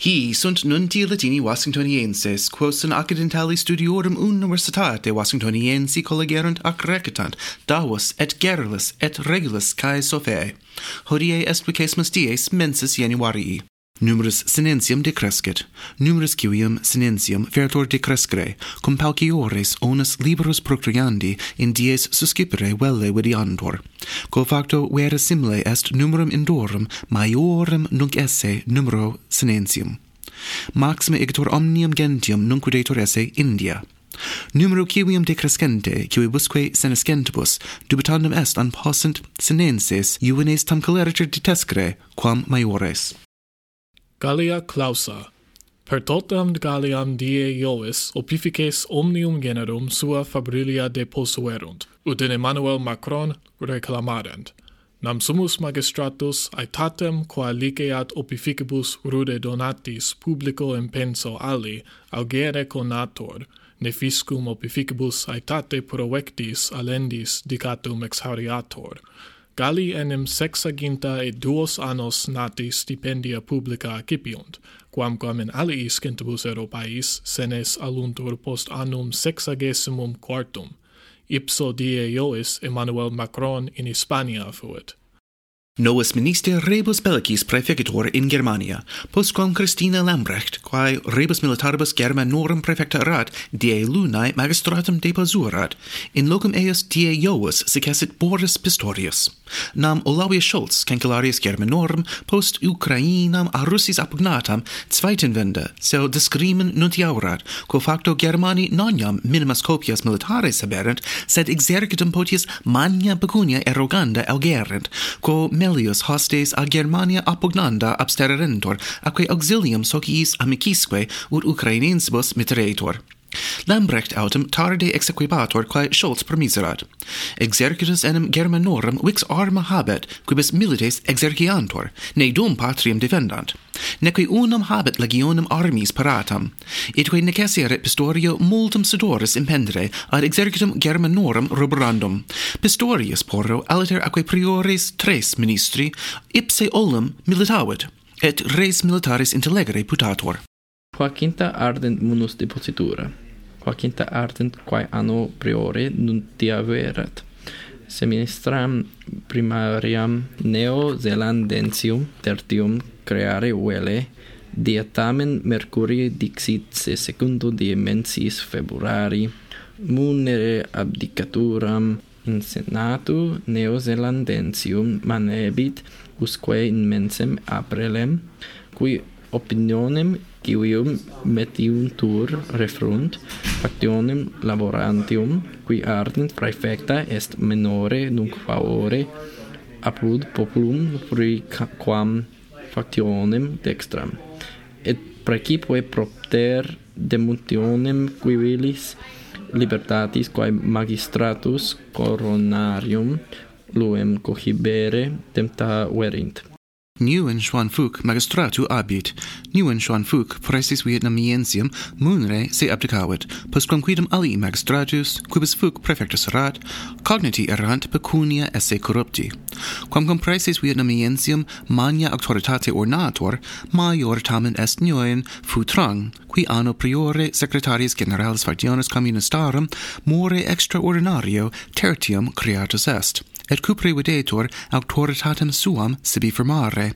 Hi sunt nunti Latini Washingtonienses, quos in accidentali studiorum universitate Washingtoniensi collegerunt ac recitant, davus et gerlis et regulis cae sofae. Hodie explicamus dies mensis Januarii numerus sinensium decrescit, numerus quium sinensium vertor decrescere, cum palciores onus liberus procreandi in dies suscipere velle videantur. Quo facto vera simile est numerum indorum maiorem nunc esse numero sinensium. Maxime igitur omnium gentium nunc videtur esse India. Numero quium decrescente, quibusque senescentibus, dubitandum est an possent senenses, juvenes tam caleriter detescere, quam maiores. Gallia clausa, per totam Galliam die Iovis opifices omnium generum sua fabrilia deposuerunt, ut in Emmanuel Macron reclamarent. Nam sumus magistratus aetatem qua liceat opificibus rude donatis publico impenso ali augere conator, ne fiscum opificibus aetate provectis alendis dicatum exhauriator, Galli enim sexaginta et duos annos nati stipendia publica accipiunt, quamquam in aliis centibus Europais senes aluntur post annum sexagesimum quartum. Ipso die Iois Emmanuel Macron in Hispania fuit. Novus minister rebus bellicis praefector in Germania, postquam Christina Lambrecht, quae rebus militaribus Germanorum praefectorat, die lunae magistratum deposurat, in locum eius die Jovis secessit Boris Pistorius. Nam Olavius Scholz, cancellarius Germanorum, post Ukrainam a Russis appugnatam, zweitenwende, seu discrimen nuntiaurat, quo facto Germani noniam minimas copias militares haberent, sed exercitum potius magna pecunia eroganda augerent, quo Cornelius hostes a Germania appugnanda abstererentur, aque auxilium sociis amicisque ut Ukrainensibus mitteretur. Lambrecht autem tarde exequibator quae Scholz promiserat. Exercitus enim Germanorum vix arma habet, quibus milites exerciantur, ne dum patriam defendant neque unum habet legionum armis paratam, etque necessere Pistorio multum sudoris impendere ad exercitum Germanorum rubrandum. Pistorius porro aliter aquae priores tres ministri ipse olum militavit, et res militaris intellegere putator. Quaquinta ardent munus depositura, quaquinta ardent quae anno priore nuntia verat, seministram primariam neozelandensium tertium creare uele diatamen mercurii mercuri dixit se secundo die mensis februari munere abdicaturam in senatu neozelandensium manebit usque in mensem aprelem qui opinionem quium metiuntur refrunt factionem laborantium qui ardent praefecta est menore nunc favore apud populum pri quam factionem dextram. Et praecipoe propter demuntionem qui vilis libertatis quae magistratus coronarium luem cohibere tempta verint Nguyen Xuan Phuc magistratu abit. Nguyen Xuan Phuc pressis Vietnamiensium munre se abdicavit, postquam quidem alii magistratus, quibus Phuc prefectus erat, cogniti errant pecunia esse corrupti. Quamcum pressis Vietnamiensium mania auctoritate ornator, maior tamen est Nguyen Phu Trang, qui anno priore secretarius generalis factionis communistarum more extraordinario tertium creatus est et cupre videtur auctoritatem suam sibi firmare,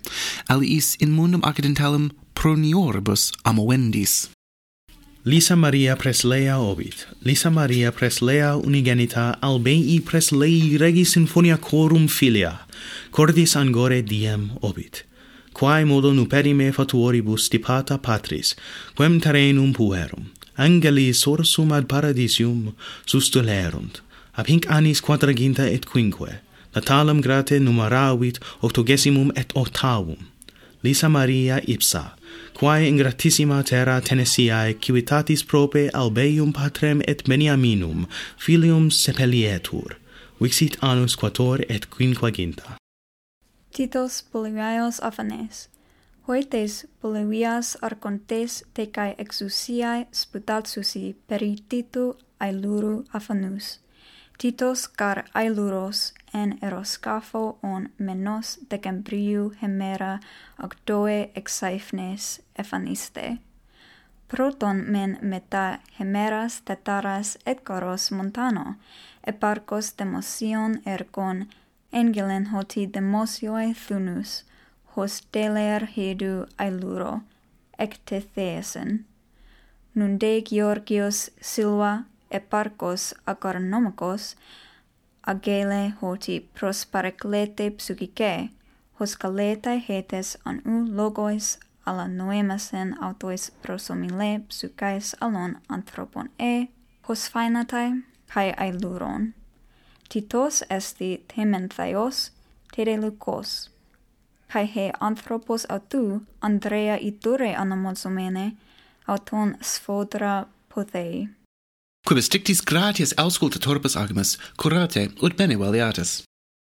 aliis in mundum accidentalum pronioribus amovendis. Lisa Maria Preslea obit. Lisa Maria Preslea unigenita albei Preslei regis sinfonia corum filia, cordis angore diem obit. Quae modo nuperime fatuoribus stipata patris, quem terrenum puerum, angeli sorsum ad paradisium sustulerunt, ab hinc annis quadraginta et quinque, natalem grate numeravit octogesimum et octavum, Lisa Maria Ipsa, quae in gratissima terra Tennesseae civitatis prope albeium patrem et Beniaminum, filium sepelietur, vixit annus quator et quinquaginta. Titos Boliviaeos Afanes Hoetes Polybias arcontes te cae exusiae sputatsusi perititu ailuru Aphanus titos car ailuros en eroscafo on menos decembriu hemera octoe exaifnes efaniste. Proton men meta hemeras tetaras et coros montano, eparcos demosion ercon engelen hoti demosioe thunus, hosteler hedu ailuro, ecte theesen. Nunde Georgios Silva eparcos agarnomicos agele hoti prospareclete psychike hoscaleta hetes an u logois alla noemasen autois prosomile psychais alon anthropon e hosfainatai kai ailuron. Titos esti tementhaios terelukos kai he anthropos autou andrea iture anomosomene auton sfodra pothei quibus dictis gratias auscultatoribus agimus curate ut bene valiatus.